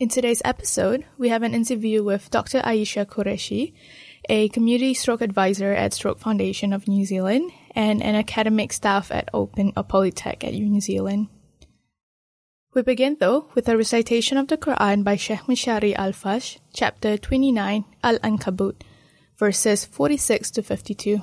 In today's episode, we have an interview with Dr. Ayesha Qureshi, a community stroke advisor at Stroke Foundation of New Zealand and an academic staff at Open uh, Polytech at New Zealand. We begin though with a recitation of the Quran by Sheikh Mishari Al-Afasy, chapter 29, Al-Ankabut, verses 46 to 52.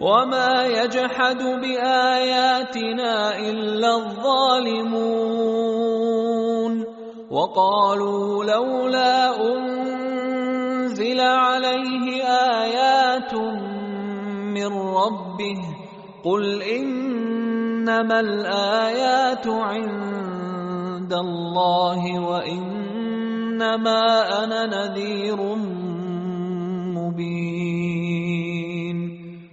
وما يجحد باياتنا الا الظالمون وقالوا لولا انزل عليه ايات من ربه قل انما الايات عند الله وانما أنا نذير مبين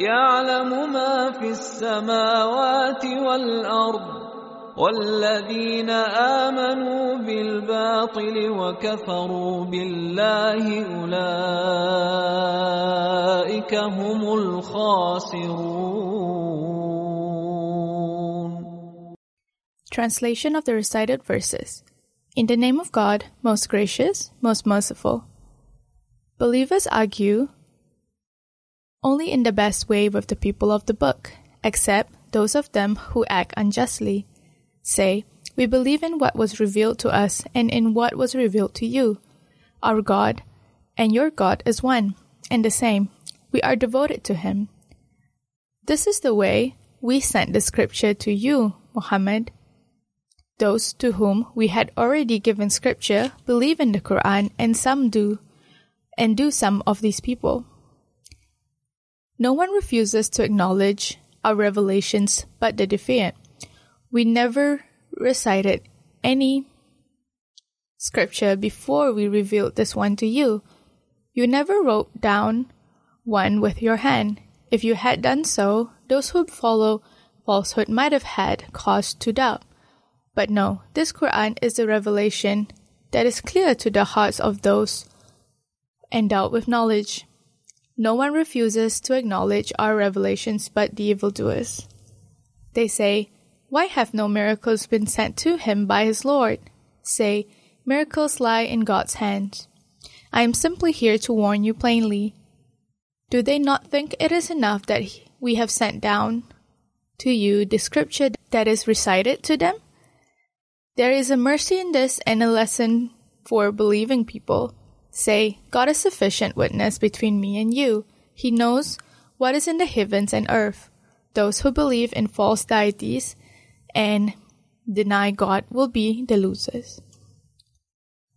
يعلم ما في السماوات والارض والذين امنوا بالباطل وكفروا بالله اولئك هم الخاسرون Translation of the recited verses In the name of God, most gracious, most merciful. Believers argue only in the best way with the people of the book, except those of them who act unjustly. Say, We believe in what was revealed to us and in what was revealed to you. Our God and your God is one and the same. We are devoted to Him. This is the way we sent the scripture to you, Muhammad. Those to whom we had already given scripture believe in the Quran, and some do, and do some of these people. No one refuses to acknowledge our revelations but the defiant. We never recited any scripture before we revealed this one to you. You never wrote down one with your hand. If you had done so, those who follow falsehood might have had cause to doubt. But no, this Quran is a revelation that is clear to the hearts of those endowed with knowledge. No one refuses to acknowledge our revelations but the evildoers. They say, Why have no miracles been sent to him by his Lord? Say, Miracles lie in God's hands. I am simply here to warn you plainly. Do they not think it is enough that we have sent down to you the scripture that is recited to them? There is a mercy in this and a lesson for believing people. Say, God is sufficient witness between me and you. He knows what is in the heavens and earth. Those who believe in false deities and deny God will be the losers.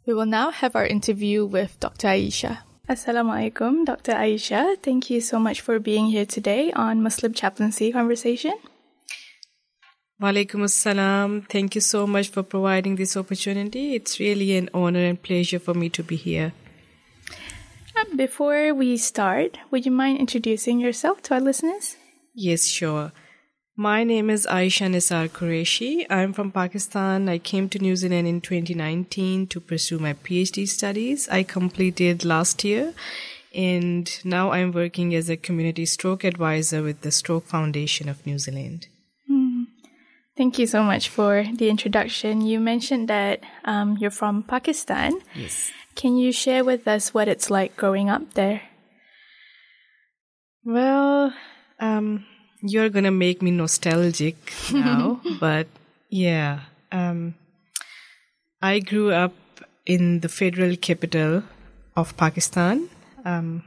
We will now have our interview with Dr. Ayesha. Assalamualaikum, Dr. Ayesha. Thank you so much for being here today on Muslim Chaplaincy Conversation. Walaikum assalam. Thank you so much for providing this opportunity. It's really an honor and pleasure for me to be here. Before we start, would you mind introducing yourself to our listeners? Yes, sure. My name is Ayesha Nisar Qureshi. I'm from Pakistan. I came to New Zealand in 2019 to pursue my PhD studies. I completed last year and now I'm working as a community stroke advisor with the Stroke Foundation of New Zealand. Thank you so much for the introduction. You mentioned that um, you're from Pakistan. Yes. Can you share with us what it's like growing up there? Well, um, you're gonna make me nostalgic now, but yeah, um, I grew up in the federal capital of Pakistan. Um,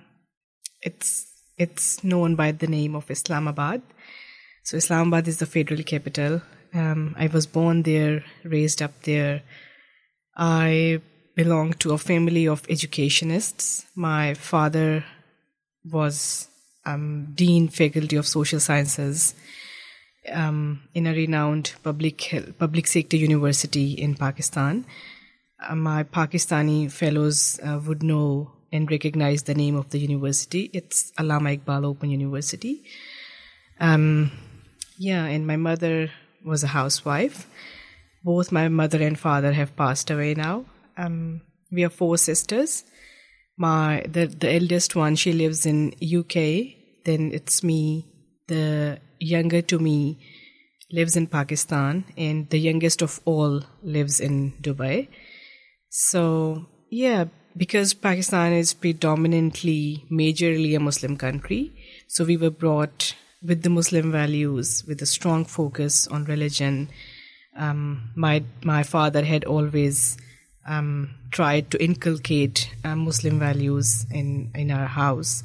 it's it's known by the name of Islamabad. So Islamabad is the federal capital. Um, I was born there, raised up there. I belong to a family of educationists. My father was um, dean faculty of social sciences um, in a renowned public public sector university in Pakistan. Uh, my Pakistani fellows uh, would know and recognize the name of the university. It's Allama Iqbal Open University. Um, yeah, and my mother was a housewife. Both my mother and father have passed away now. Um, we are four sisters. My the the eldest one she lives in UK. Then it's me. The younger to me lives in Pakistan, and the youngest of all lives in Dubai. So yeah, because Pakistan is predominantly, majorly a Muslim country, so we were brought with the Muslim values, with a strong focus on religion. Um, my my father had always um, tried to inculcate uh, Muslim values in in our house,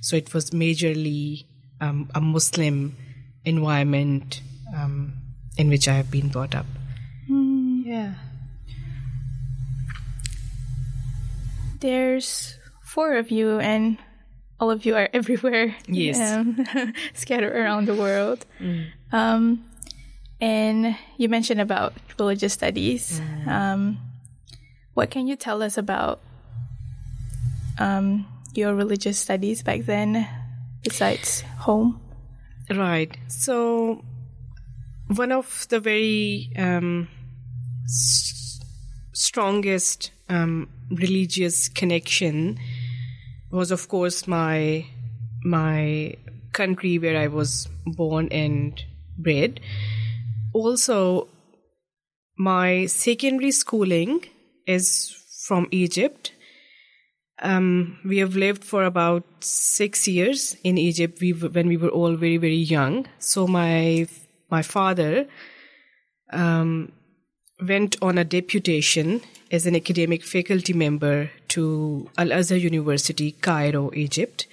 so it was majorly um, a Muslim environment um, in which I have been brought up. Yeah. There's four of you, and all of you are everywhere. Yes. um, scattered around the world. Um, and you mentioned about religious studies. Um, what can you tell us about um, your religious studies back then, besides home? Right. So, one of the very um, s- strongest um, religious connection was, of course, my my country where I was born and bred. Also, my secondary schooling is from Egypt. Um, we have lived for about six years in Egypt. We when we were all very very young. So my my father um, went on a deputation as an academic faculty member to Al Azhar University, Cairo, Egypt.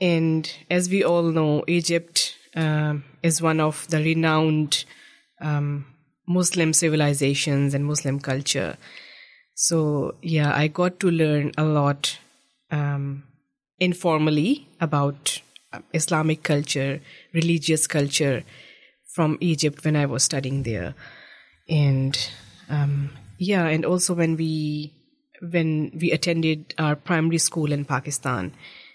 And as we all know, Egypt um, is one of the renowned um, Muslim civilizations and Muslim culture. So, yeah, I got to learn a lot um, informally about uh, Islamic culture, religious culture from Egypt when I was studying there. And um, yeah, and also when we when we attended our primary school in Pakistan,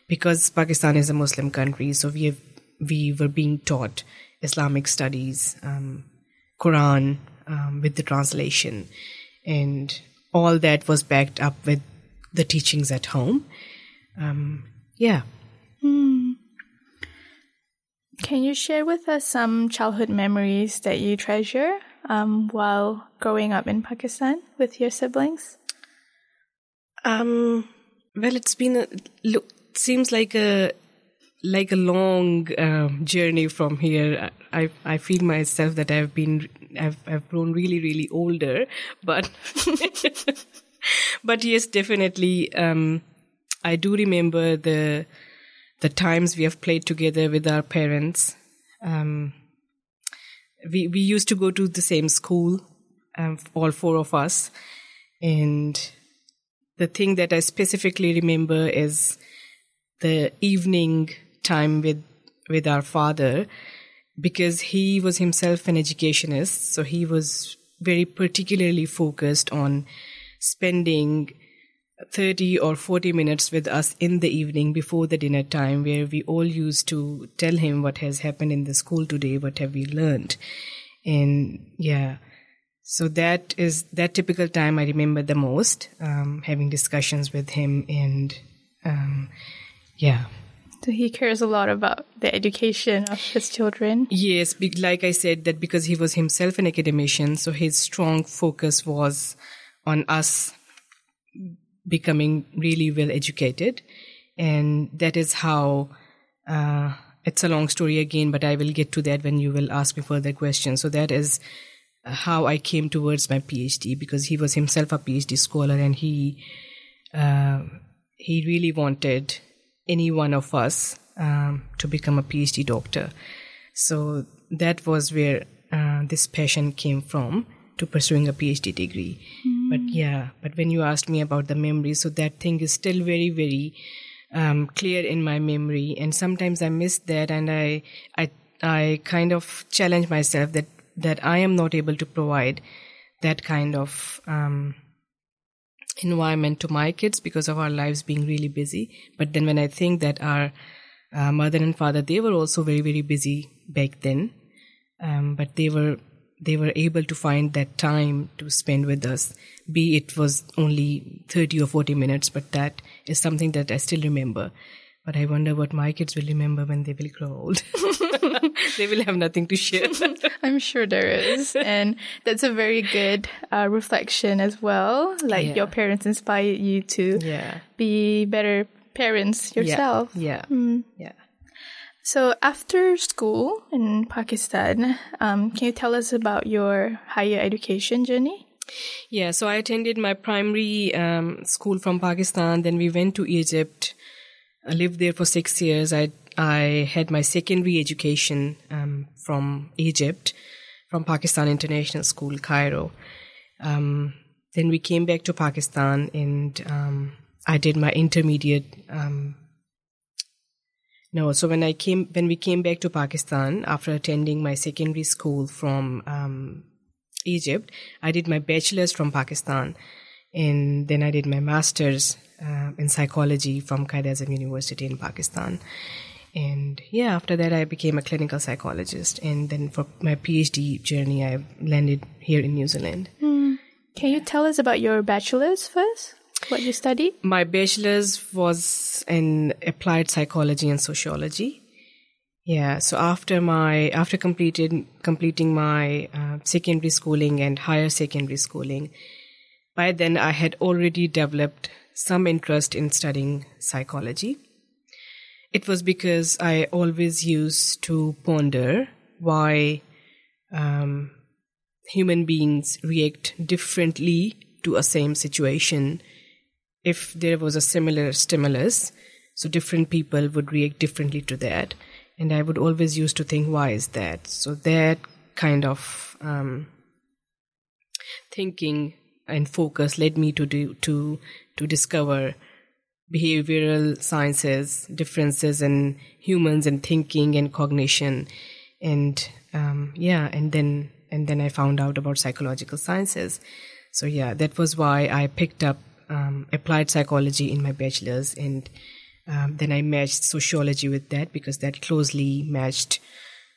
because Pakistan is a Muslim country, so we have, we were being taught Islamic studies, um, Quran um, with the translation, and all that was backed up with the teachings at home. Um, yeah. Can you share with us some childhood memories that you treasure um, while growing up in Pakistan with your siblings? Um, well, it's been a look. Seems like a like a long um, journey from here. I I feel myself that I've been I've I've grown really really older, but but yes, definitely. Um, I do remember the the times we have played together with our parents. Um, we we used to go to the same school, um, all four of us, and the thing that I specifically remember is the evening time with with our father because he was himself an educationist. So he was very particularly focused on spending 30 or 40 minutes with us in the evening before the dinner time where we all used to tell him what has happened in the school today what have we learned. And yeah so that is that typical time i remember the most um, having discussions with him and um, yeah So he cares a lot about the education of his children. Yes, like I said, that because he was himself an academician, so his strong focus was on us becoming really well educated. And that is how, uh, it's a long story again, but I will get to that when you will ask me further questions. So that is how I came towards my PhD because he was himself a PhD scholar and he, uh, he really wanted any one of us um, to become a PhD doctor. So that was where uh, this passion came from to pursuing a PhD degree. But yeah, but when you asked me about the memory, so that thing is still very, very um, clear in my memory, and sometimes I miss that, and I, I, I kind of challenge myself that that I am not able to provide that kind of um, environment to my kids because of our lives being really busy. But then when I think that our uh, mother and father, they were also very, very busy back then. Um, but they were, they were able to find that time to spend with us. Be it was only 30 or 40 minutes, but that is something that I still remember. But I wonder what my kids will remember when they will grow old. they will have nothing to share. I'm sure there is. and that's a very good uh, reflection as well. Like Yeah. your parents inspire you to yeah. be better parents yourself. Yeah. Yeah. So after school in Pakistan, um, can you tell us about your higher education journey? Yeah, so I attended my primary um, school from Pakistan. Then we went to Egypt. I lived there for six years. I I had my secondary education um, from Egypt, from Pakistan International School, Cairo. Um, then we came back to Pakistan, and um, I did my intermediate. Um, no, so when I came when we came back to Pakistan after attending my secondary school from um, Egypt. I did my bachelor's from Pakistan, and then I did my master's uh, in psychology from Quaid University in Pakistan. And yeah, after that, I became a clinical psychologist. And then for my PhD journey, I landed here in New Zealand. Can you tell us about your bachelor's first? What you studied? My bachelor's was in applied psychology and sociology. Yeah, so after my after completed completing my uh, secondary schooling and higher secondary schooling, by then I had already developed some interest in studying psychology. It was because I always used to ponder why um, human beings react differently to a same situation. If there was a similar stimulus so different people would react differently to that. And i would always used to think why is that? So that kind of um, thinking and focus led me to do to to discover behavioral sciences differences in humans and thinking and cognition. And um, yeah and then and then i found out about psychological sciences. So yeah that was why i picked up um, applied psychology in my bachelor's. And um, then i matched sociology with that because that closely matched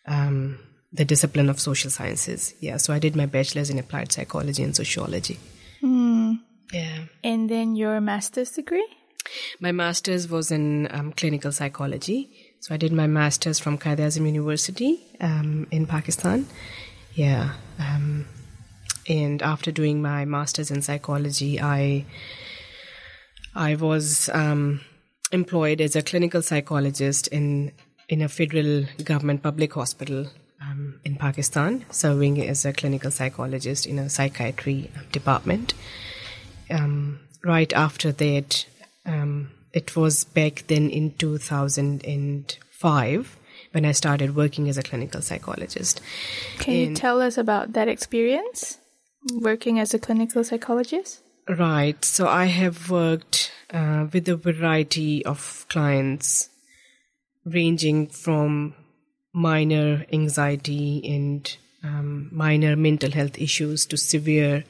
um, the discipline of social sciences. Yeah so i did my bachelor's in applied psychology and sociology. Yeah. And then your master's degree? My master's was in um, clinical psychology. So I did my master's from Quaid Azam University um, in Pakistan. Yeah. Um, and after doing my master's in psychology, I I was um, employed as a clinical psychologist in in a federal government public hospital um, in Pakistan, serving as a clinical psychologist in a psychiatry department. Um, right after that, um, it was back then in 2005 when I started working as a clinical psychologist. Can you tell us about that experience working as a clinical psychologist? Right. So I have worked uh, with a variety of clients, ranging from minor anxiety and um, minor mental health issues to severe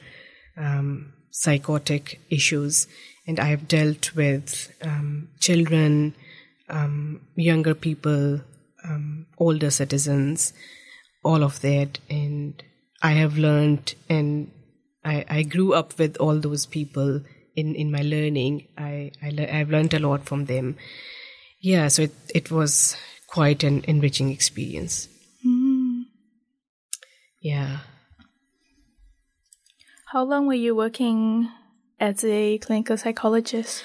um, psychotic issues. And I have dealt with um, children, um, younger people, um, older citizens, all of that. And I have learned and I, I grew up with all those people in, in my learning. I, I le- I've learned a lot from them. Yeah, so it, it was quite an enriching experience. Mm. Yeah. How long were you working as a clinical psychologist?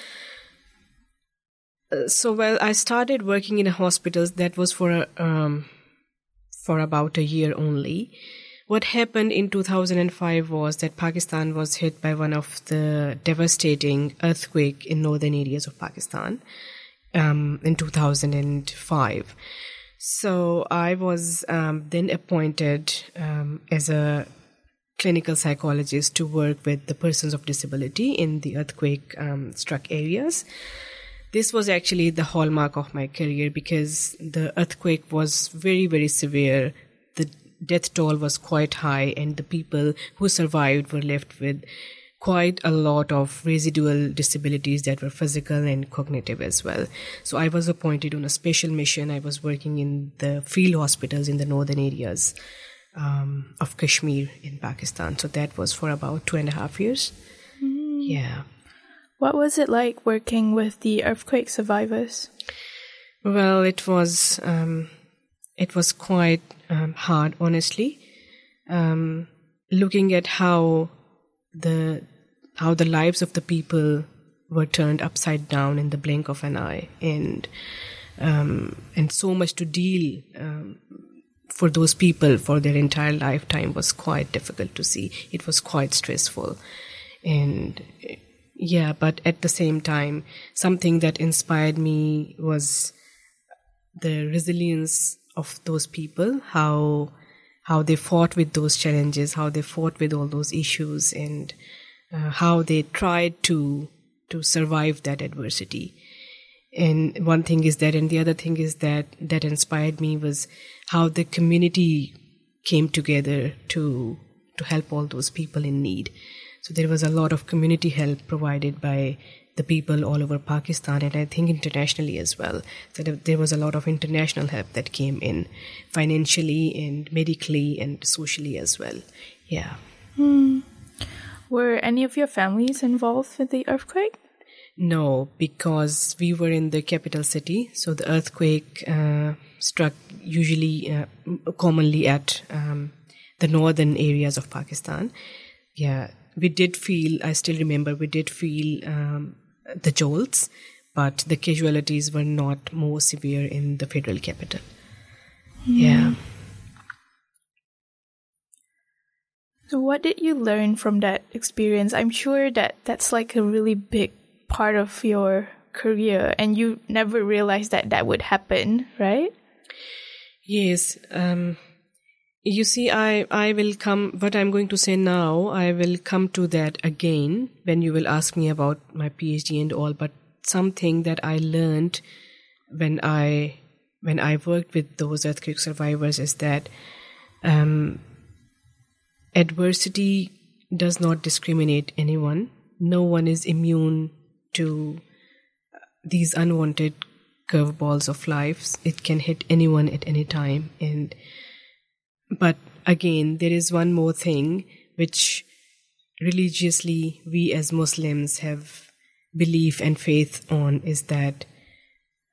Uh, so, well, I started working in a hospital. That was for um, for about a year only. What happened in 2005 was that Pakistan was hit by one of the devastating earthquake in northern areas of Pakistan um, in 2005. So I was um, then appointed um, as a clinical psychologists to work with the persons of disability in the earthquake um, struck areas. This was actually the hallmark of my career because the earthquake was very, very severe. The death toll was quite high, and the people who survived were left with quite a lot of residual disabilities that were physical and cognitive as well. So I was appointed on a special mission. I was working in the field hospitals in the northern areas um, of Kashmir in Pakistan. So that was for about two and a half years. Mm. Yeah. What was it like working with the earthquake survivors? Well, it was um, it was quite um, hard, honestly. Um, looking at how the how the lives of the people were turned upside down in the blink of an eye, and um, and so much to deal um, for those people for their entire lifetime was quite difficult to see. It was quite stressful, and yeah, but at the same time, something that inspired me was the resilience of those people, how how they fought with those challenges, how they fought with all those issues, and uh, how they tried to to survive that adversity. And one thing is that, and the other thing is that that inspired me was how the community came together to to help all those people in need. So there was a lot of community help provided by the people all over Pakistan and I think internationally as well. So there was a lot of international help that came in financially and medically and socially as well. Yeah. Hmm. Were any of your families involved with the earthquake? No, because we were in the capital city, so the earthquake uh, struck usually uh, commonly at um, the northern areas of Pakistan. Yeah, we did feel. I still remember we did feel um, the jolts, but the casualties were not more severe in the federal capital. Mm. Yeah. So, what did you learn from that experience? I'm sure that that's like a really big part of your career, and you never realized that that would happen, right? Yes. Um, you see, I, I will come, what I'm going to say now, I will come to that again when you will ask me about my PhD and all, but something that I learned when I, when I worked with those earthquake survivors is that, um, adversity does not discriminate anyone. No one is immune to these unwanted curveballs of life. It can hit anyone at any time. And, but again, there is one more thing which religiously we as Muslims have belief and faith on is that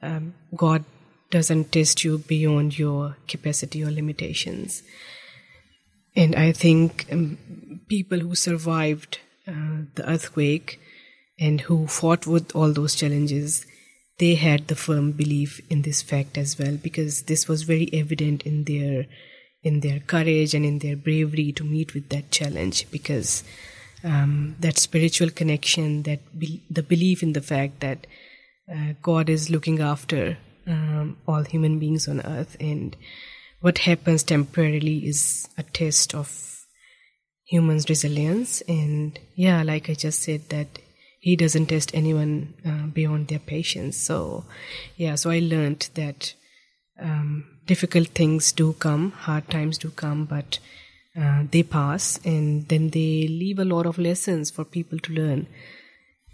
um, God doesn't test you beyond your capacity or limitations. And I think um, people who survived uh, the earthquake and who fought with all those challenges, they had the firm belief in this fact as well because this was very evident in their in their courage and in their bravery to meet with that challenge because um, that spiritual connection that be- the belief in the fact that uh, god is looking after um, all human beings on earth and what happens temporarily is a test of humans resilience. And yeah like i just said that he doesn't test anyone uh, beyond their patience. So, yeah, so I learned that um, difficult things do come, hard times do come, but uh, they pass and then they leave a lot of lessons for people to learn.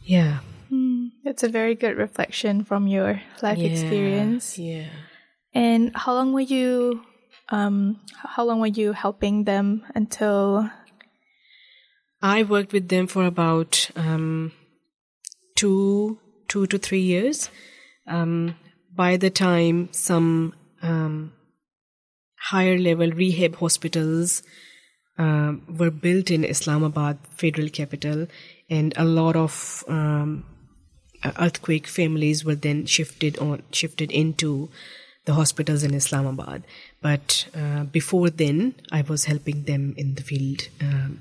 Yeah. Mm, that's a very good reflection from your life yeah, experience. Yeah. And how long were you um how long were you helping them until I worked with them for about um, two two to three years. Um, by the time some um, higher level rehab hospitals uh, were built in Islamabad, federal capital, and a lot of um, earthquake families were then shifted on shifted into the hospitals in Islamabad. But uh, before then, I was helping them in the field um,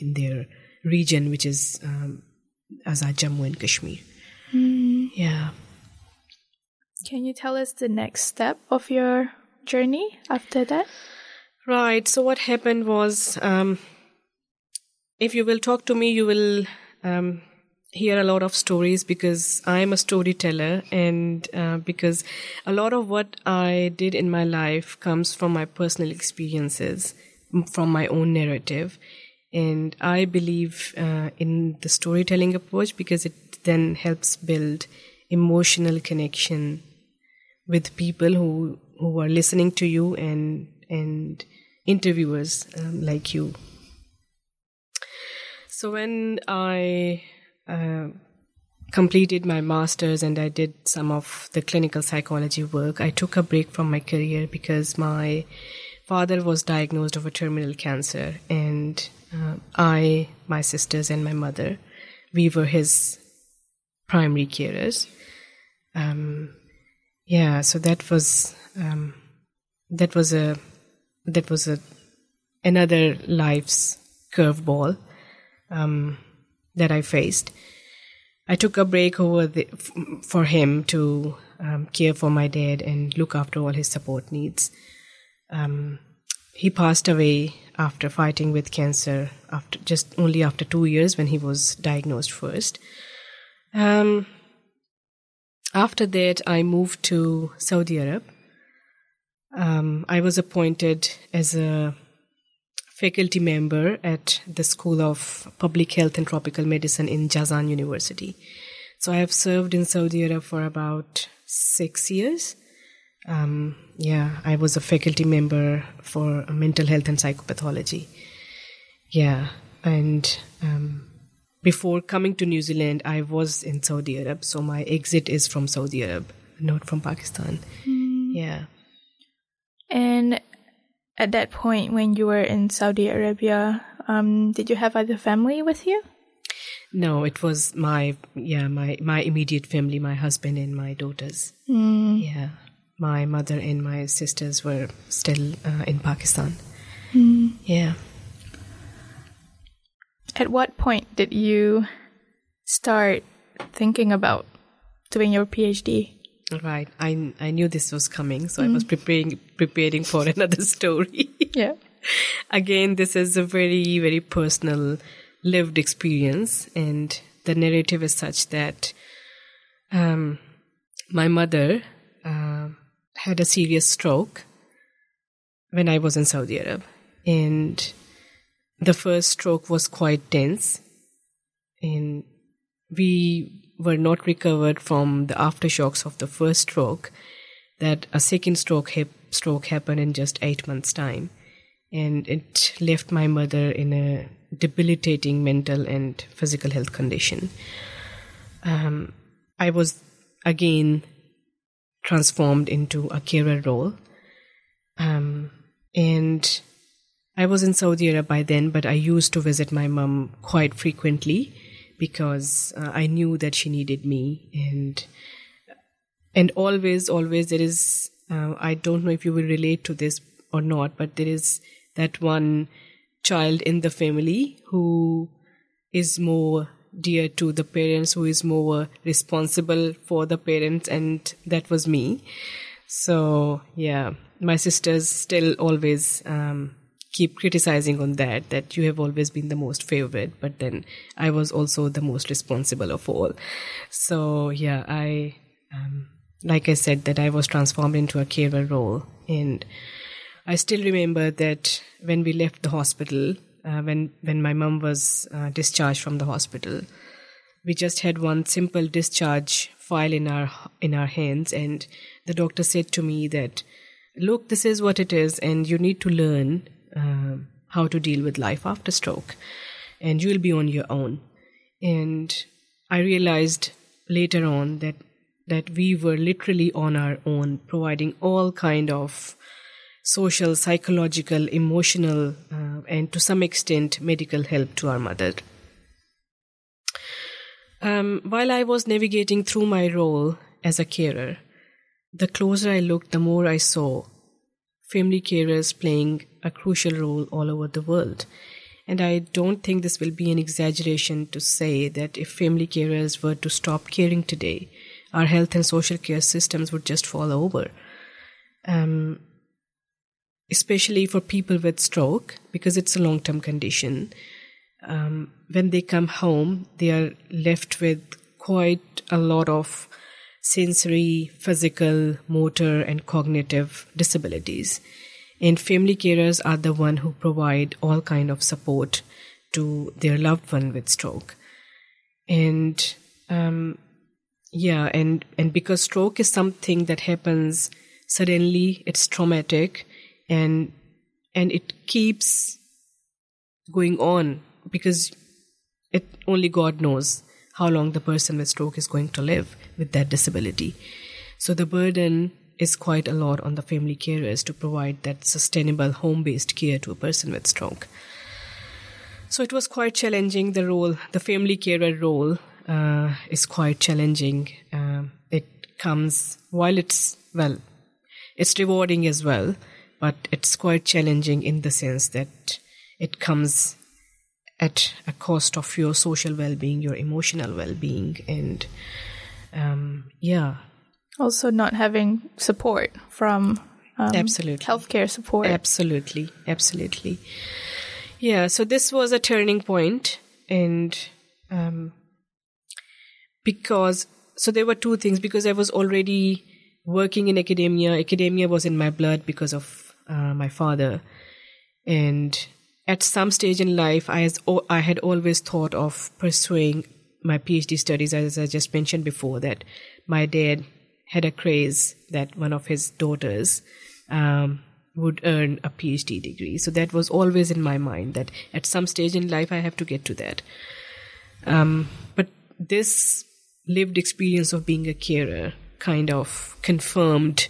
in their region, which is um, Azad Jammu and Kashmir. Yeah. can you tell us the next step of your journey after that? Right. So what happened was, um, if you will talk to me, you will um, hear a lot of stories because I am a storyteller, and uh, because a lot of what I did in my life comes from my personal experiences, from my own narrative, and I believe uh, in the storytelling approach because it then helps build emotional connection with people who who are listening to you and and interviewers um, like you. So when I uh, completed my masters and I did some of the clinical psychology work, I took a break from my career because my father was diagnosed of a terminal cancer, and uh, I, my sisters, and my mother, we were his primary carers. Um, yeah, so that was um, that was a that was a another life's curveball um, that I faced. I took a break over the, f- for him to um, care for my dad and look after all his support needs. Um, he passed away after fighting with cancer after just only after two years when he was diagnosed first. Um, after that, I moved to Saudi Arab. Um, I was appointed as a faculty member at the School of Public Health and Tropical Medicine in Jazan University. So I have served in Saudi Arab for about six years. Um, yeah, I was a faculty member for mental health and psychopathology. Yeah, and um, before coming to New Zealand, I was in Saudi Arab. So my exit is from Saudi Arab, not from Pakistan. Yeah. And at that point, when you were in Saudi Arabia, um, did you have other family with you? No, it was my yeah my my immediate family, my husband and my daughters. Mm. Yeah, my mother and my sisters were still uh, in Pakistan. Yeah. At what point did you start thinking about doing your PhD? Right. I I knew this was coming, so I was preparing preparing for another story. Yeah. Again, this is a very very personal lived experience, and the narrative is such that um, my mother uh, had a serious stroke when I was in Saudi Arab, and the first stroke was quite dense, and we were not recovered from the aftershocks of the first stroke. That a second stroke stroke happened in just eight months' time, and it left my mother in a debilitating mental and physical health condition. Um, I was again transformed into a carer role. Um, and I was in Saudi Arabia by then, but I used to visit my mom quite frequently because uh, I knew that she needed me. And and always, always there is, uh, I don't know if you will relate to this or not, but there is that one child in the family who is more dear to the parents, who is more responsible for the parents, and that was me. So, yeah, my sisters still always um, keep criticizing on that, that you have always been the most favorite, but then I was also the most responsible of all. So, yeah, I, um, like I said, that I was transformed into a carer role. And I still remember that when we left the hospital, when when my mom was uh, discharged from the hospital, we just had one simple discharge file in our in our hands, and the doctor said to me that, "Look, this is what it is, and you need to learn uh, how to deal with life after stroke, and you will be on your own." And I realized later on that that we were literally on our own, providing all kind of social, psychological, emotional, uh, and to some extent medical help to our mother. Um, while I was navigating through my role as a carer, the closer I looked, the more I saw family carers playing a crucial role all over the world. And I don't think this will be an exaggeration to say that if family carers were to stop caring today, our health and social care systems would just fall over. Um, especially for people with stroke, because it's a long term condition. Um, when they come home, they are left with quite a lot of sensory, physical, motor, and cognitive disabilities. And family carers are the one who provide all kind of support to their loved one with stroke. And um, yeah, and and because stroke is something that happens suddenly, it's traumatic, and and it keeps going on because it only God knows how long the person with stroke is going to live with that disability. So the burden is quite a lot on the family carers to provide that sustainable home based care to a person with stroke. So it was quite challenging. The role, the family carer role, uh, is quite challenging. Um, it comes while it's well, it's rewarding as well, but it's quite challenging in the sense that it comes at a cost of your social well-being, your emotional well-being, and um, yeah. Also, not having support from um, absolutely healthcare support. Absolutely, absolutely. Yeah. So this was a turning point, and um, because so there were two things because I was already working in academia. Academia was in my blood because of uh, my father, and at some stage in life, I has I had always thought of pursuing my PhD studies, as I just mentioned before. That my dad had a craze that one of his daughters um, would earn a PhD degree. So that was always in my mind that at some stage in life I have to get to that. Um, but this lived experience of being a carer kind of confirmed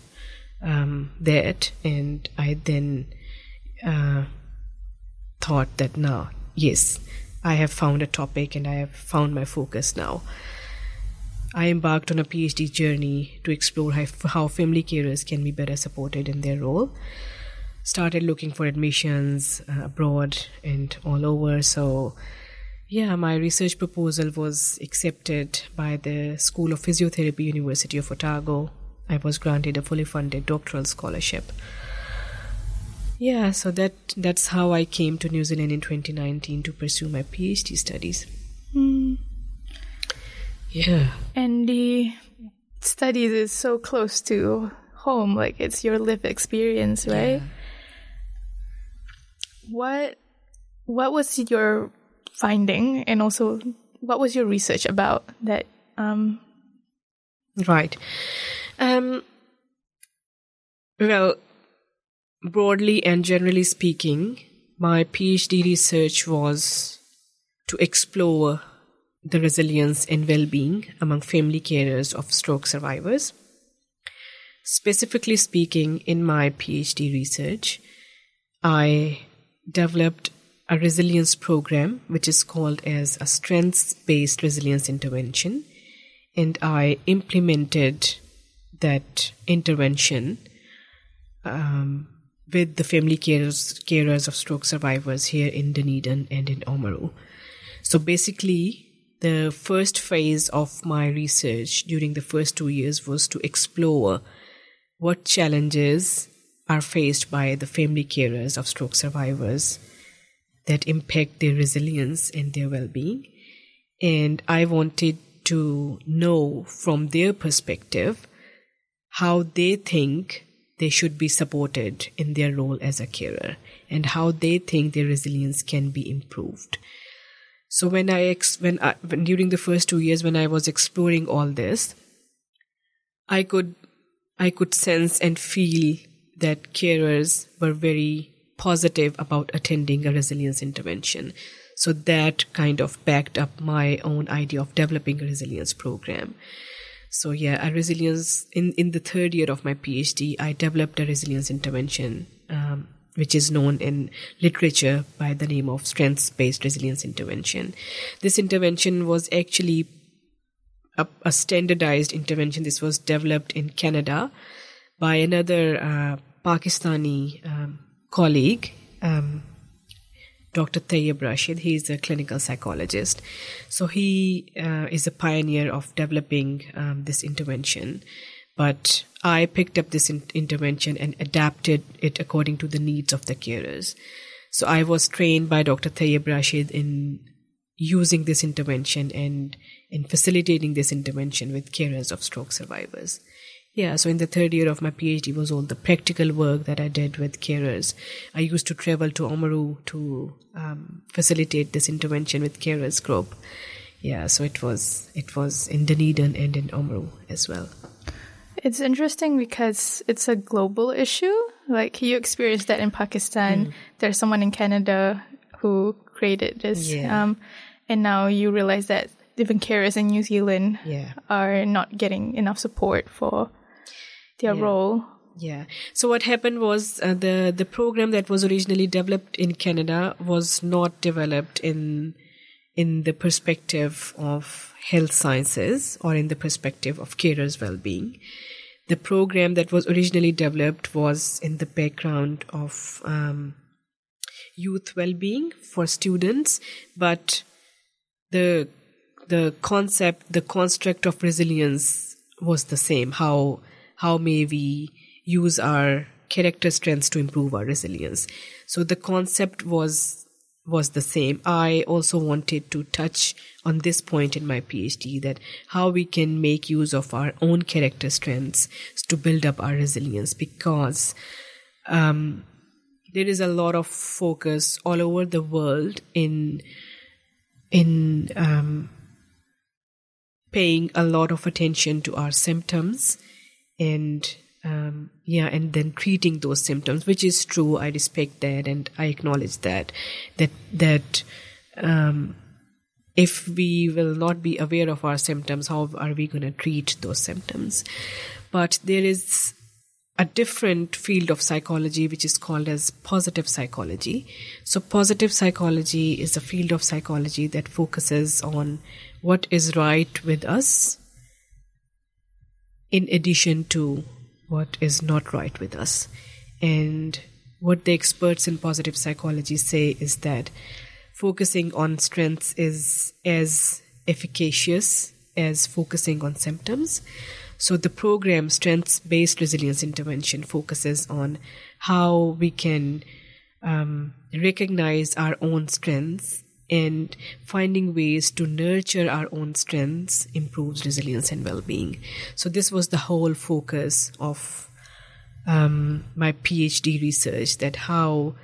um, that, and I then uh, thought that now, yes, I have found a topic and I have found my focus now. I embarked on a PhD journey to explore how, family carers can be better supported in their role. Started looking for admissions uh, abroad and all over. So, yeah, my research proposal was accepted by the School of Physiotherapy, University of Otago. I was granted a fully funded doctoral scholarship. Yeah, so that that's how I came to New Zealand in 2019 to pursue my PhD studies. Mm. Yeah. And the studies is so close to home, like it's your lived experience, right? Yeah. What what was your finding and also what was your research about that um Right. Um, well, broadly and generally speaking, my PhD research was to explore the resilience and well being among family carers of stroke survivors. Specifically speaking, in my PhD research, I developed a resilience program which is called as a strengths based resilience intervention and I implemented that intervention um, with the family carers, carers of stroke survivors here in Dunedin and in Oamaru. So basically, the first phase of my research during the first two years was to explore what challenges are faced by the family carers of stroke survivors that impact their resilience and their well being. And I wanted to know from their perspective how they think they should be supported in their role as a carer and how they think their resilience can be improved. So when I ex- when, I, when during the first two years when I was exploring all this, I could I could sense and feel that carers were very positive about attending a resilience intervention. So that kind of backed up my own idea of developing a resilience program. So yeah, a resilience in in the third year of my PhD, I developed a resilience intervention, um, which is known in literature by the name of strengths-based resilience intervention. This intervention was actually a, a standardized intervention. This was developed in Canada by another uh, Pakistani um, colleague, um, Dr. Tayyab Rashid. He is a clinical psychologist. So he uh, is a pioneer of developing um, this intervention. But I picked up this in- intervention and adapted it according to the needs of the carers. So I was trained by Dr. Tayyab Rashid in using this intervention and in facilitating this intervention with carers of stroke survivors. Yeah, so in the third year of my PhD was all the practical work that I did with carers. I used to travel to Oamaru to um, facilitate this intervention with carers group. Yeah, so it was it was in Dunedin and in Oamaru as well. It's interesting because it's a global issue. Like you experienced that in Pakistan. Mm. There's someone in Canada who created this, yeah. um, and now you realize that even carers in New Zealand yeah. are not getting enough support for their yeah. role. Yeah. So what happened was uh, the the program that was originally developed in Canada was not developed in in the perspective of health sciences or in the perspective of carers' well-being. The program that was originally developed was in the background of um, youth well-being for students, but the the concept, the construct of resilience was the same. How how may we use our character strengths to improve our resilience. So the concept was was the same. I also wanted to touch on this point in my phd that how we can make use of our own character strengths to build up our resilience because um, there is a lot of focus all over the world in in um, paying a lot of attention to our symptoms and um, yeah, and then treating those symptoms, which is true. I respect that and I acknowledge that that that um, if we will not be aware of our symptoms, how are we going to treat those symptoms? But there is a different field of psychology which is called as positive psychology. So positive psychology is a field of psychology that focuses on what is right with us in addition to what is not right with us. And what the experts in positive psychology say is that focusing on strengths is as efficacious as focusing on symptoms. So the program Strengths Based Resilience Intervention focuses on how we can um, recognize our own strengths and finding ways to nurture our own strengths improves resilience and well-being. So this was the whole focus of um, my phd research that how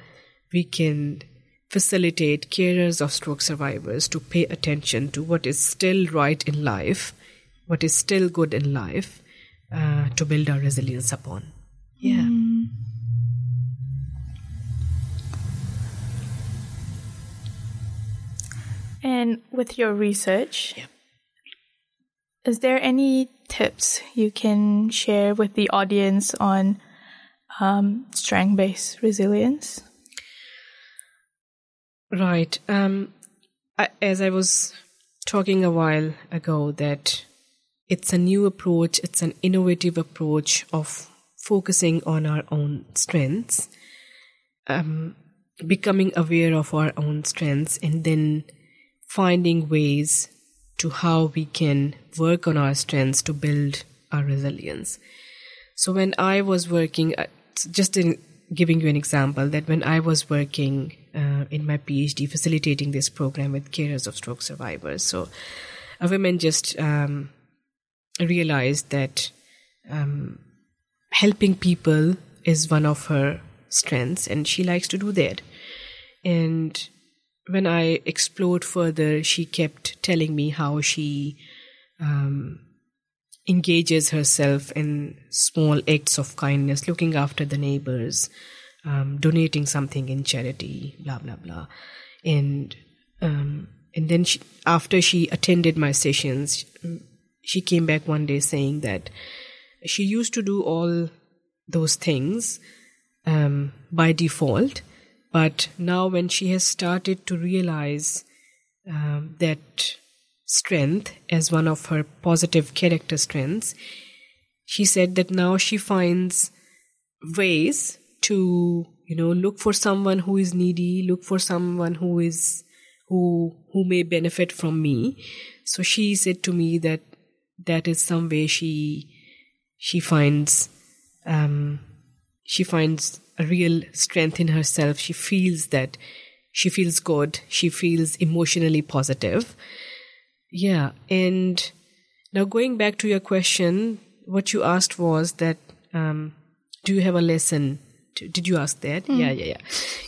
we can facilitate carers of stroke survivors to pay attention to what is still right in life what is still good in life uh, to build our resilience upon. Yeah. Mm. And with your research, yeah. is there any tips you can share with the audience on um, strength based resilience? Right. Um, I, as I was talking a while ago, that it's a new approach, it's an innovative approach of focusing on our own strengths, um, becoming aware of our own strengths, and then finding ways to how we can work on our strengths to build our resilience. So when I was working, uh, just in giving you an example, that when I was working uh, in my PhD facilitating this program with carers of stroke survivors, so a woman just um, realized that um, helping people is one of her strengths, and she likes to do that. And when I explored further, she kept telling me how she um, engages herself in small acts of kindness, looking after the neighbors, um, donating something in charity, blah blah blah, and um, and then she, after she attended my sessions, she came back one day saying that she used to do all those things um, by default, but now when she has started to realize um, that strength as one of her positive character strengths, she said that now she finds ways to you know look for someone who is needy look for someone who is who who may benefit from me. So she said to me that that is some way she she finds um, she finds a real strength in herself. She feels that she feels good. She feels emotionally positive. Yeah, and now going back to your question, what you asked was that um, do you have a lesson? Did you ask that? Mm. Yeah, yeah, yeah,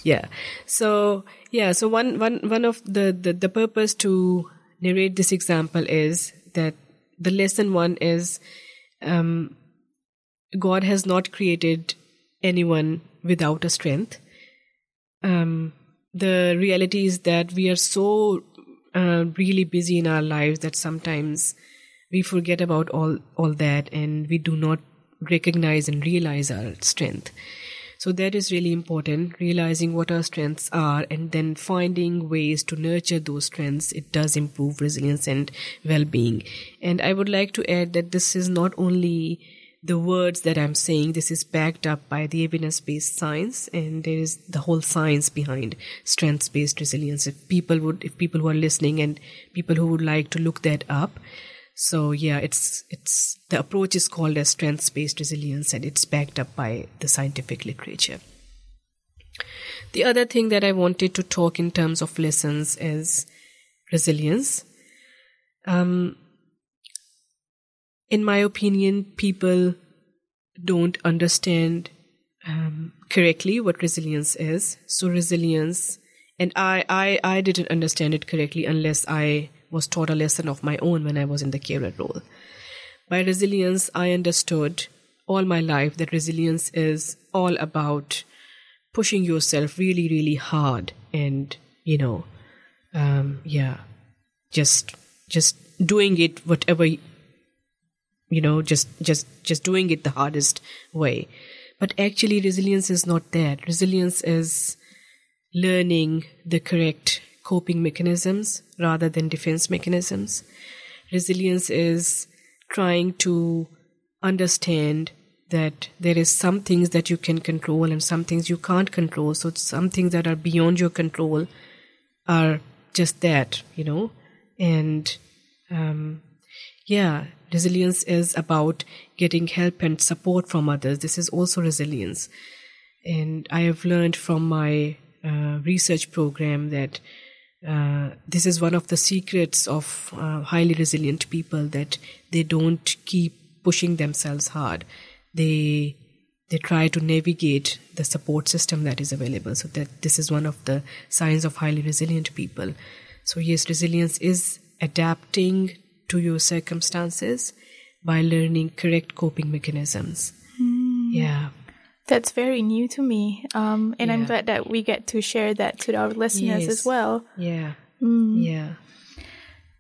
yeah. So yeah, so one one one of the, the the purpose to narrate this example is that the lesson one is um, God has not created anyone without a strength. Um, the reality is that we are so uh, really busy in our lives that sometimes we forget about all all that and we do not recognize and realize our strength. So that is really important, realizing what our strengths are and then finding ways to nurture those strengths. It does improve resilience and well-being. And I would like to add that this is not only the words that I'm saying, this is backed up by the evidence-based science, and there is the whole science behind strengths-based resilience. If people would, if people who are listening and people who would like to look that up, so yeah, it's it's the approach is called as strengths-based resilience, and it's backed up by the scientific literature. The other thing that I wanted to talk in terms of lessons is resilience. Um, in my opinion, people don't understand um, correctly what resilience is. So resilience, and I, I, I didn't understand it correctly unless I was taught a lesson of my own when I was in the carer role. By resilience, I understood all my life that resilience is all about pushing yourself really, really hard and, you know, um, yeah, just, just doing it whatever, you know, just, just, just doing it the hardest way. But actually, resilience is not that. Resilience is learning the correct coping mechanisms rather than defense mechanisms. Resilience is trying to understand that there is some things that you can control and some things you can't control. So some things that are beyond your control are just that, you know. And um, yeah, resilience is about getting help and support from others. This is also resilience. And I have learned from my uh, research program that uh, this is one of the secrets of uh, highly resilient people that they don't keep pushing themselves hard. They they try to navigate the support system that is available. So that this is one of the signs of highly resilient people. So yes, resilience is adapting to your circumstances by learning correct coping mechanisms. Mm. Yeah. That's very new to me. Um, and yeah. I'm glad that we get to share that to our listeners yes. as well. Yeah. Mm. Yeah.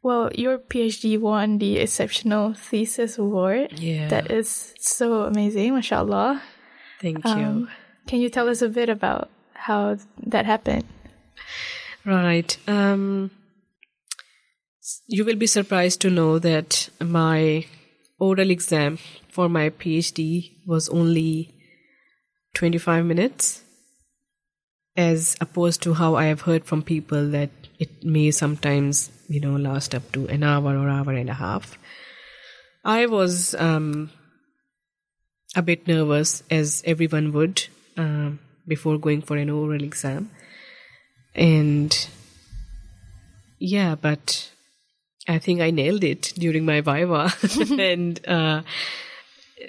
Well, your PhD won the Exceptional Thesis Award. Yeah. That is so amazing, mashallah. Thank you. Um, can you tell us a bit about how that happened? Right. Um, you will be surprised to know that my oral exam for my PhD was only 25 minutes, as opposed to how I have heard from people that it may sometimes, you know, last up to an hour or hour and a half. I was um, a bit nervous, as everyone would, um, before going for an oral exam. And yeah, but I think I nailed it during my Viva. and uh,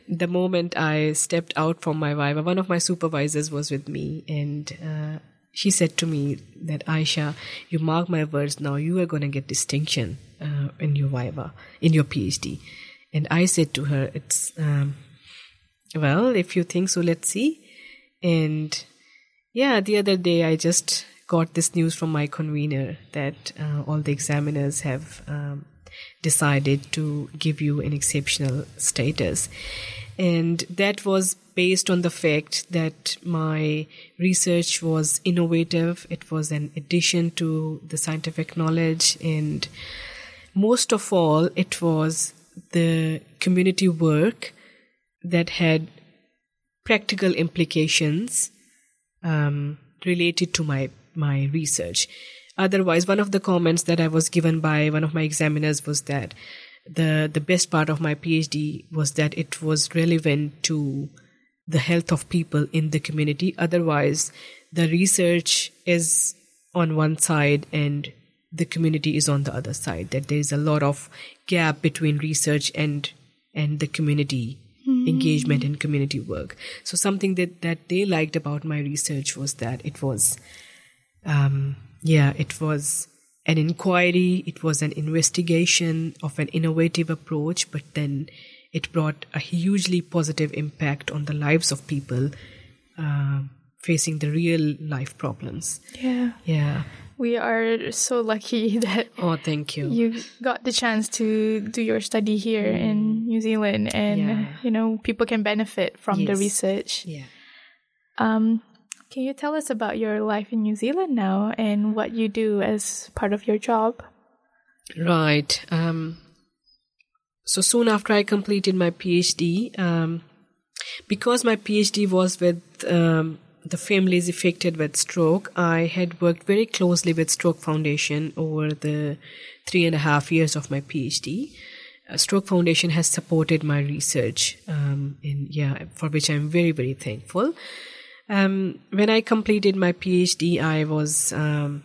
the moment I stepped out from my Viva, one of my supervisors was with me and uh, she said to me that Ayesha, you mark my words now, you are going to get distinction uh, in your Viva, in your PhD. And I said to her, it's, um, well, if you think so, let's see. And yeah, the other day I just got this news from my convener that uh, all the examiners have um, decided to give you an exceptional status. And that was based on the fact that my research was innovative, it was an addition to the scientific knowledge, and most of all, it was the community work that had practical implications um, related to my my research. Otherwise, one of the comments that I was given by one of my examiners was that the the best part of my PhD was that it was relevant to the health of people in the community. Otherwise, the research is on one side and the community is on the other side. That there is a lot of gap between research and and the community mm-hmm. engagement and community work. So something that that they liked about my research was that it was um, yeah, it was an inquiry, it was an investigation of an innovative approach, but then it brought a hugely positive impact on the lives of people uh, facing the real life problems. Yeah. Yeah. We are so lucky that oh, thank you. You got the chance to do your study here mm. in New Zealand, and yeah. you know people can benefit from yes. the research. Yeah. Um, can you tell us about your life in New Zealand now and what you do as part of your job? Right. Um, so soon after I completed my PhD, um, because my PhD was with um, the families affected with stroke, I had worked very closely with Stroke Foundation over the three and a half years of my PhD. Uh, stroke Foundation has supported my research, um, in yeah, for which I'm very very thankful. Um, when I completed my PhD, I was um,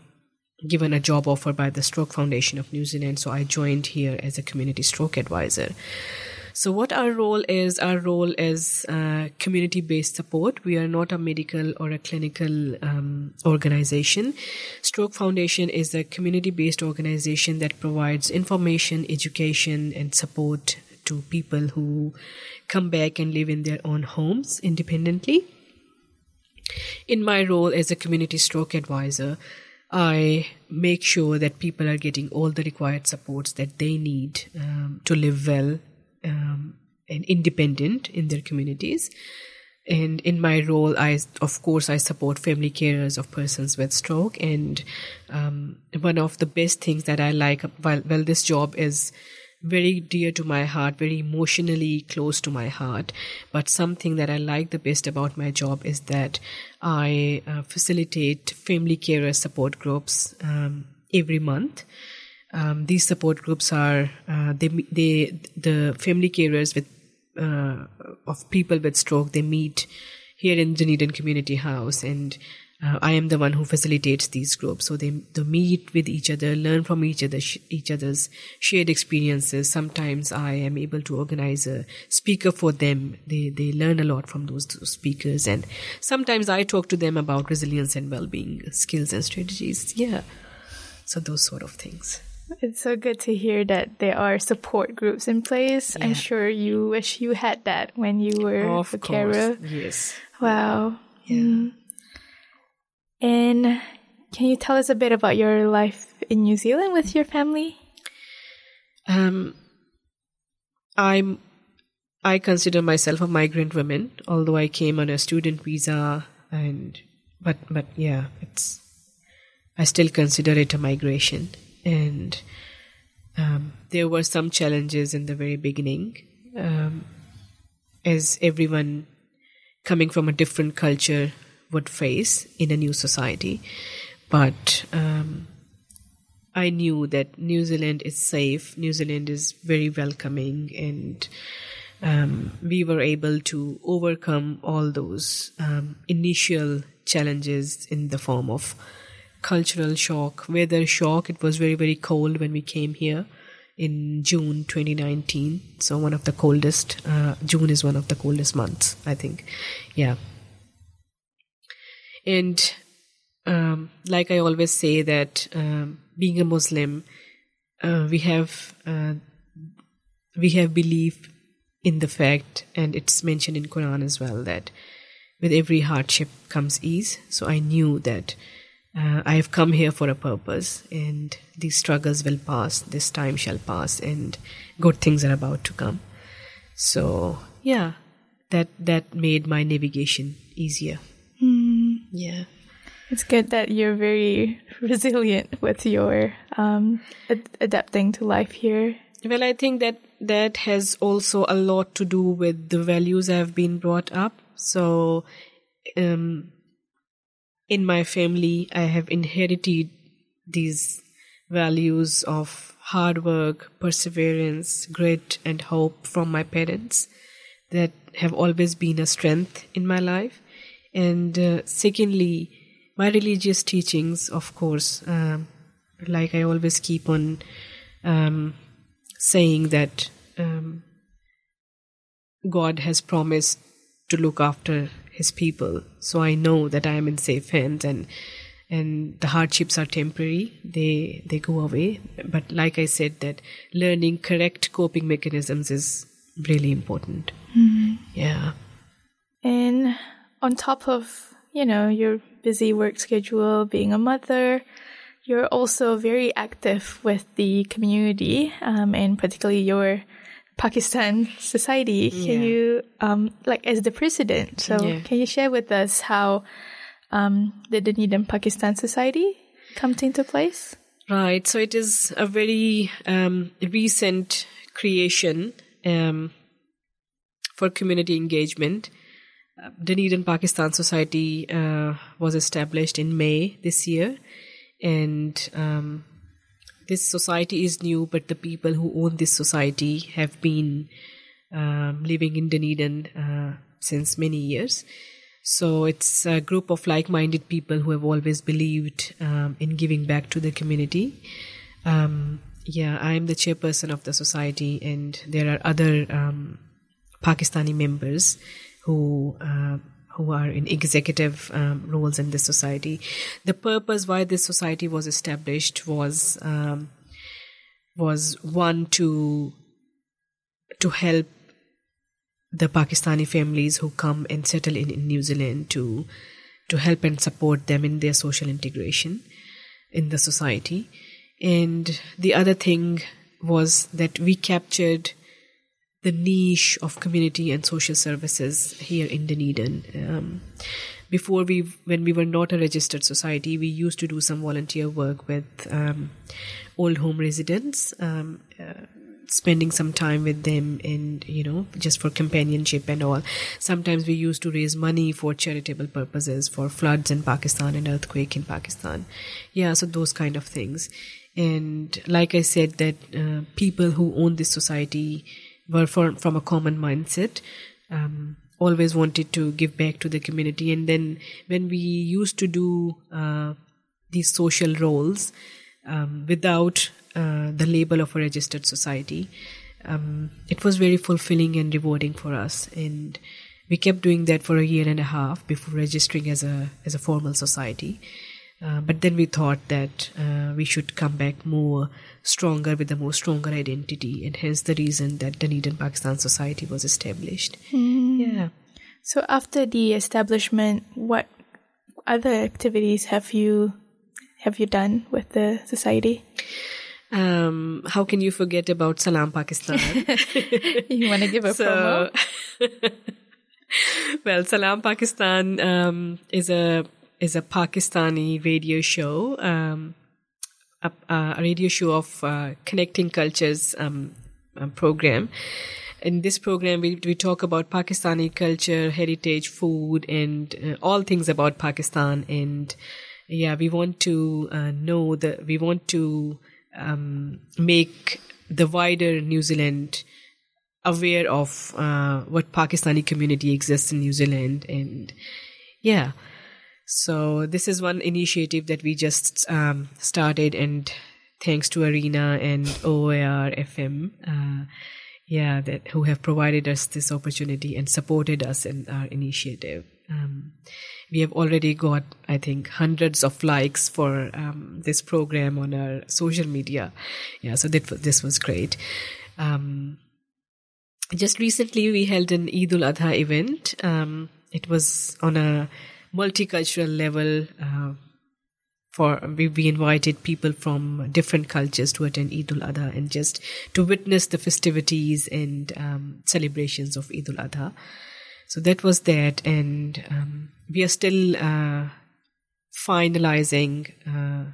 given a job offer by the Stroke Foundation of New Zealand, so I joined here as a community stroke advisor. So, what our role is, our role is uh, community based support. We are not a medical or a clinical um, organization. Stroke Foundation is a community based organization that provides information, education, and support to people who come back and live in their own homes independently. In my role as a community stroke advisor, I make sure that people are getting all the required supports that they need um, to live well um, and independent in their communities. And in my role, I of course I support family carers of persons with stroke. And um, one of the best things that I like, well, well, this job is very dear to my heart, very emotionally close to my heart. But something that I like the best about my job is that I uh, facilitate family carer support groups um, every month. Um, these support groups are uh, they they the family carers with uh, of people with stroke. They meet here in Dunedin Community House and uh, I am the one who facilitates these groups. So they, they meet with each other, learn from each other, sh- each other's shared experiences. Sometimes I am able to organize a speaker for them. They, they learn a lot from those, speakers. And sometimes I talk to them about resilience and well-being skills and strategies. Yeah. So those sort of things. It's so good to hear that there are support groups in place. Yeah. I'm sure you wish you had that when you were of a carer. Yes. Wow. Yeah. Mm. And can you tell us a bit about your life in New Zealand with your family? Um, I'm I consider myself a migrant woman, although I came on a student visa and but but yeah, it's I still consider it a migration and um, there were some challenges in the very beginning um, as everyone coming from a different culture would face in a new society. But um, I knew that New Zealand is safe, New Zealand is very welcoming, and um, we were able to overcome all those um, initial challenges in the form of cultural shock, weather shock. It was very, very cold when we came here in June 2019. So, one of the coldest, uh, June is one of the coldest months, I think. Yeah. And um, like I always say, that um, being a Muslim, uh, we have uh, we have belief in the fact, and it's mentioned in Quran as well that with every hardship comes ease. So I knew that uh, I have come here for a purpose, and these struggles will pass. This time shall pass, and good things are about to come. So yeah, that that made my navigation easier. Yeah. It's good that you're very resilient with your um, ad- adapting to life here. Well, I think that that has also a lot to do with the values I've been brought up. So, um, in my family, I have inherited these values of hard work, perseverance, grit, and hope from my parents that have always been a strength in my life. And uh, secondly, my religious teachings, of course, um, like I always keep on um, saying that um, God has promised to look after His people. So I know that I am in safe hands, and and the hardships are temporary; they they go away. But like I said, that learning correct coping mechanisms is really important. Yeah. And on top of, you know, your busy work schedule, being a mother, you're also very active with the community, um, and particularly your Pakistan society. Can Yeah. you, um, like as the president, so Yeah. can you share with us how um, the Dunedin Pakistan Society comes into place? Right. So it is a very um, recent creation um, for community engagement. Dunedin Pakistan Society uh, was established in May this year, and um, this society is new, but the people who own this society have been um, living in Dunedin uh, since many years. So it's a group of like-minded people who have always believed um, in giving back to the community. Um, yeah, I'm the chairperson of the society, and there are other um, Pakistani members who uh, who are in executive um, roles in this society. The purpose why this society was established was um, was one to to help the Pakistani families who come and settle in, in New Zealand to to help and support them in their social integration in the society. And the other thing was that we captured the niche of community and social services here in Dunedin. Um, before we, when we were not a registered society, we used to do some volunteer work with um, old home residents, um, uh, spending some time with them, and you know, just for companionship and all. Sometimes we used to raise money for charitable purposes, for floods in Pakistan and earthquake in Pakistan. Yeah, so those kind of things. And like I said, that uh, people who own this society were from, from a common mindset. Um, always wanted to give back to the community. And then when we used to do uh, these social roles um, without uh, the label of a registered society, um, it was very fulfilling and rewarding for us. And we kept doing that for a year and a half before registering as a as a formal society. Uh, but then we thought that uh, we should come back more stronger with a more stronger identity, and hence the reason that Dunedin Pakistan Society was established. Yeah. So after the establishment, what other activities have you have you done with the society? Um, how can you forget about Salam Pakistan? You want to give a so, promo? well, Salam Pakistan um, is a is a Pakistani radio show, um, a, a radio show of uh, connecting cultures um, um, program. in this program, we, we talk about Pakistani culture, heritage, food, and uh, all things about Pakistan. And yeah, we want to uh, know that we want to um, make the wider New Zealand aware of uh, what Pakistani community exists in New Zealand. And yeah, so this is one initiative that we just um, started, and thanks to Arena and OAR FM, uh, yeah, that who have provided us this opportunity and supported us in our initiative. Um, we have already got, I think, hundreds of likes for um, this program on our social media. Yeah, so that this was great. Um, just recently, we held an Eid ul Adha event. Um, it was on a multicultural level. Uh, for we, we invited people from different cultures to attend Eid ul Adha and just to witness the festivities and um, celebrations of Eid ul Adha. So that was that, and um, we are still uh, finalizing uh,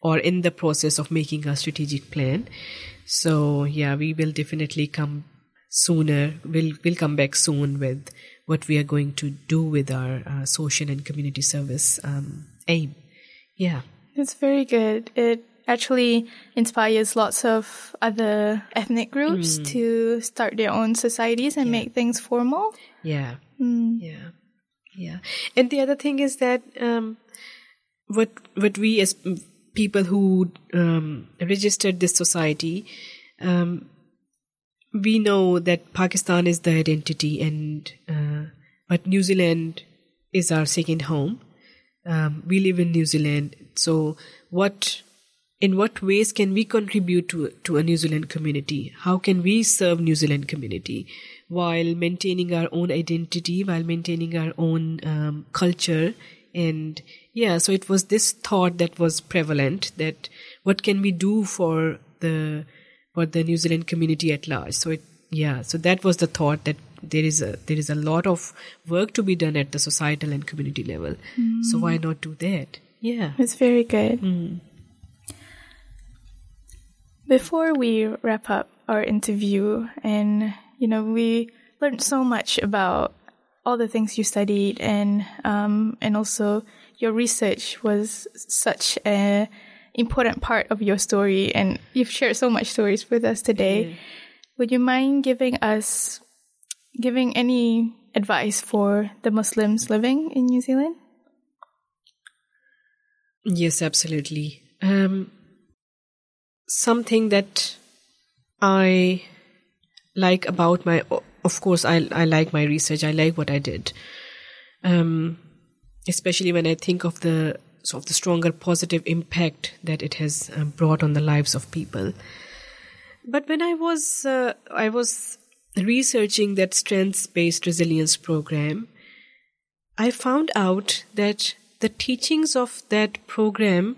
or in the process of making a strategic plan. So yeah, we will definitely come sooner. We'll we'll come back soon with what we are going to do with our uh, social and community service um, aim. Yeah, it's very good. It actually inspires lots of other ethnic groups mm. to start their own societies and yeah. make things formal. Yeah, mm. yeah, yeah. And the other thing is that um, what what we as people who um, registered this society um, we know that Pakistan is the identity, and uh, but New Zealand is our second home. Um, we live in New Zealand, so what? In what ways can we contribute to to a New Zealand community? How can we serve New Zealand community while maintaining our own identity, while maintaining our own um, culture, and yeah, so it was this thought that was prevalent that what can we do for the for the New Zealand community at large. So it, yeah, so that was the thought that there is a there is a lot of work to be done at the societal and community level. Mm. So why not do that? Yeah, it's very good. Mm. Before we wrap up our interview, and you know, we learned so much about all the things you studied, and um, and also your research was such a important part of your story, and you've shared so much stories with us today. Mm. Would you mind giving us giving any advice for the Muslims living in New Zealand? Yes, absolutely. Um, something that I like about my, of course, I I like my research. I like what I did. Um, especially when I think of the sort of the stronger positive impact that it has uh, brought on the lives of people. But when I was uh, I was researching that strengths based resilience program, I found out that the teachings of that program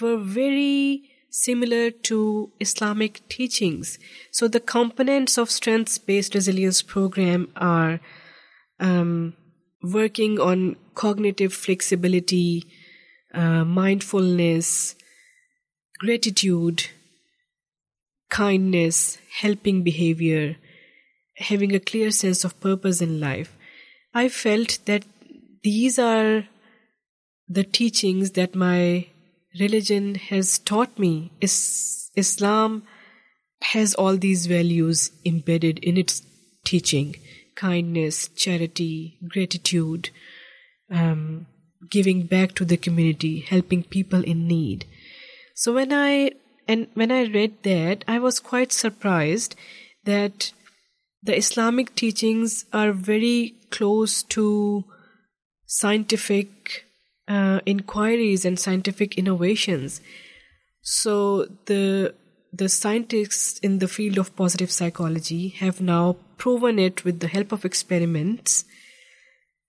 were very similar to Islamic teachings. So the components of strengths based resilience program are um, working on cognitive flexibility, uh, mindfulness, gratitude, kindness, helping behavior, having a clear sense of purpose in life. I felt that these are the teachings that my religion has taught me. Is Islam has all these values embedded in its teaching kindness, charity, gratitude, um, giving back to the community, helping people in need. So when I and when I read that, I was quite surprised that the Islamic teachings are very close to scientific uh, inquiries and scientific innovations. So the the scientists in the field of positive psychology have now proven it with the help of experiments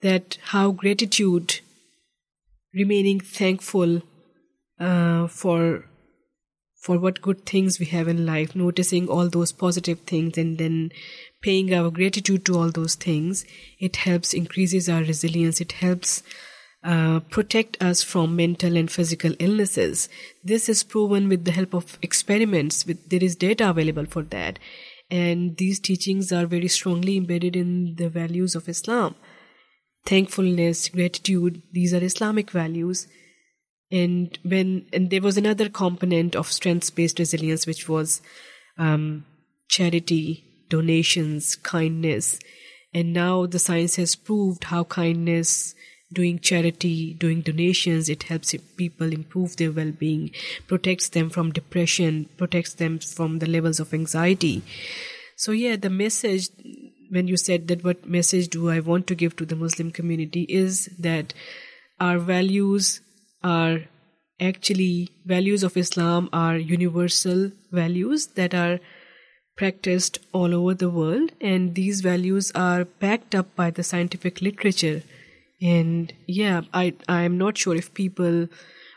that how gratitude remaining thankful uh, for for what good things we have in life, noticing all those positive things and then paying our gratitude to all those things, it helps increases our resilience. It helps uh, protect us from mental and physical illnesses. This is proven with the help of experiments. With there is data available for that, And these teachings are very strongly embedded in the values of Islam. Thankfulness, gratitude, these are Islamic values. And when, and there was another component of strengths based resilience, which was um, charity, donations, kindness. And now the science has proved how kindness, doing charity, doing donations, it helps people improve their well being, protects them from depression, protects them from the levels of anxiety. So, yeah, the message when you said that what message do I want to give to the Muslim community is that our values are actually values of Islam are universal values that are practiced all over the world and these values are backed up by the scientific literature. And yeah i i am not sure if people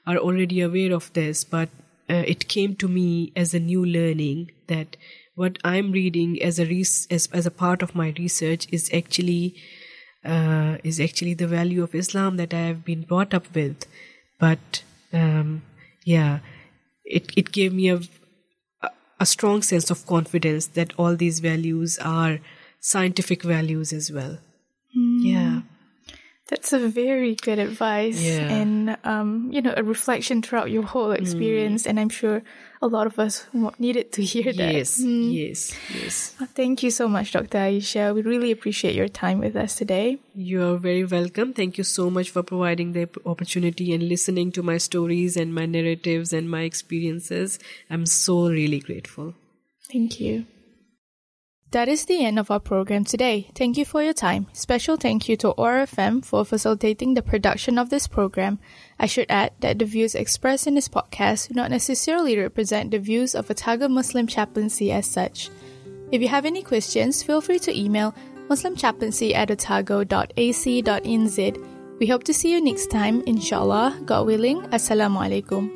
are already aware of this but uh, it came to me as a new learning that what i'm reading as a res- as, as a part of my research is actually uh, is actually the value of islam that i have been brought up with but um, yeah it it gave me a a strong sense of confidence that all these values are scientific values as well. Mm. Yeah. That's a very good advice yeah. and, um, you know, a reflection throughout your whole experience. Mm. And I'm sure a lot of us needed to hear that. Yes, mm. yes, yes. Thank you so much, Dr. Ayesha. We really appreciate your time with us today. You are very welcome. Thank you so much for providing the opportunity and listening to my stories and my narratives and my experiences. I'm so really grateful. Thank you. That is the end of our program today. Thank you for your time. Special thank you to OAR FM for facilitating the production of this program. I should add that the views expressed in this podcast do not necessarily represent the views of Otago Muslim Chaplaincy as such. If you have any questions, feel free to email muslimchaplaincy at otago.ac.nz. We hope to see you next time, inshallah, God willing. Assalamu alaikum.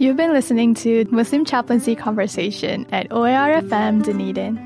You've been listening to Muslim Chaplaincy Conversation at OARFM Dunedin.